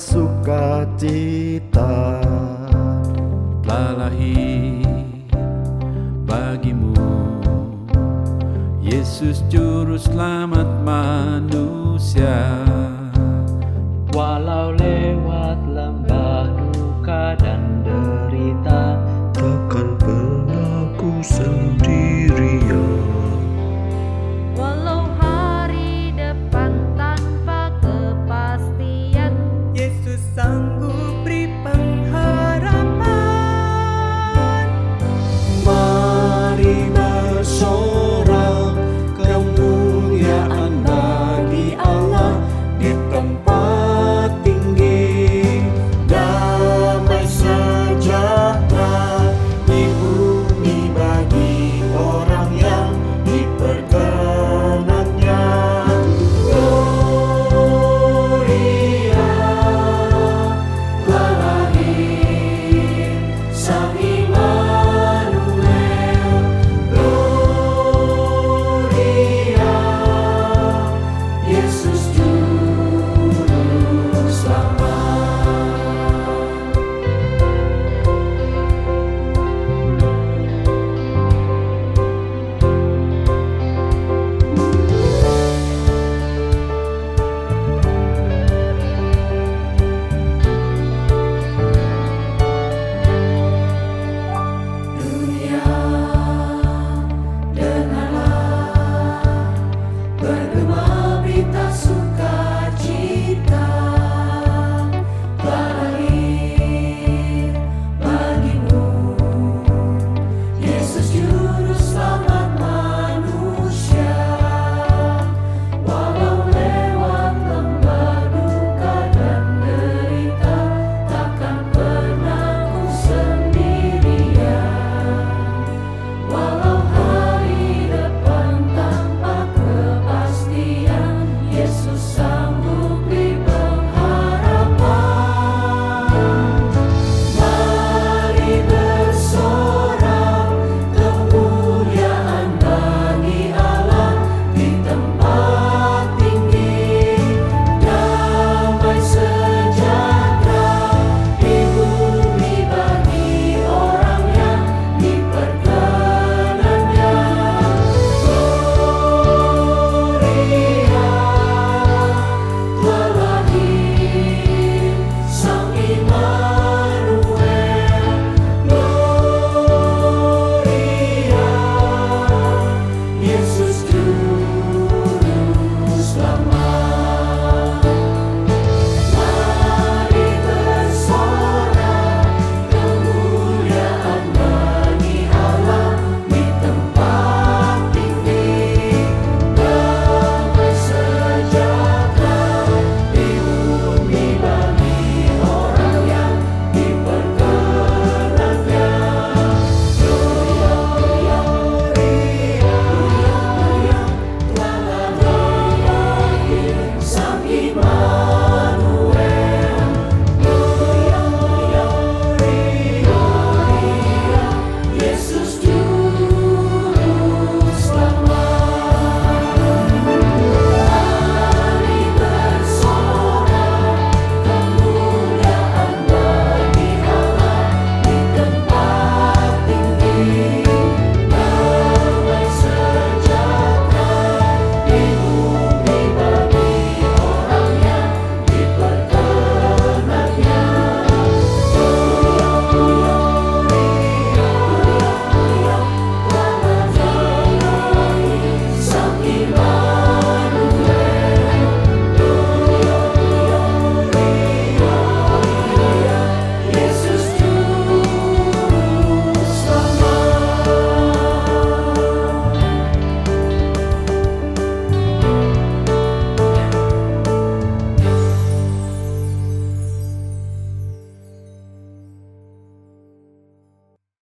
sukacita telah lahir bagimu. Yesus juru selamat manusia. Walau lewat lembah duka dan derita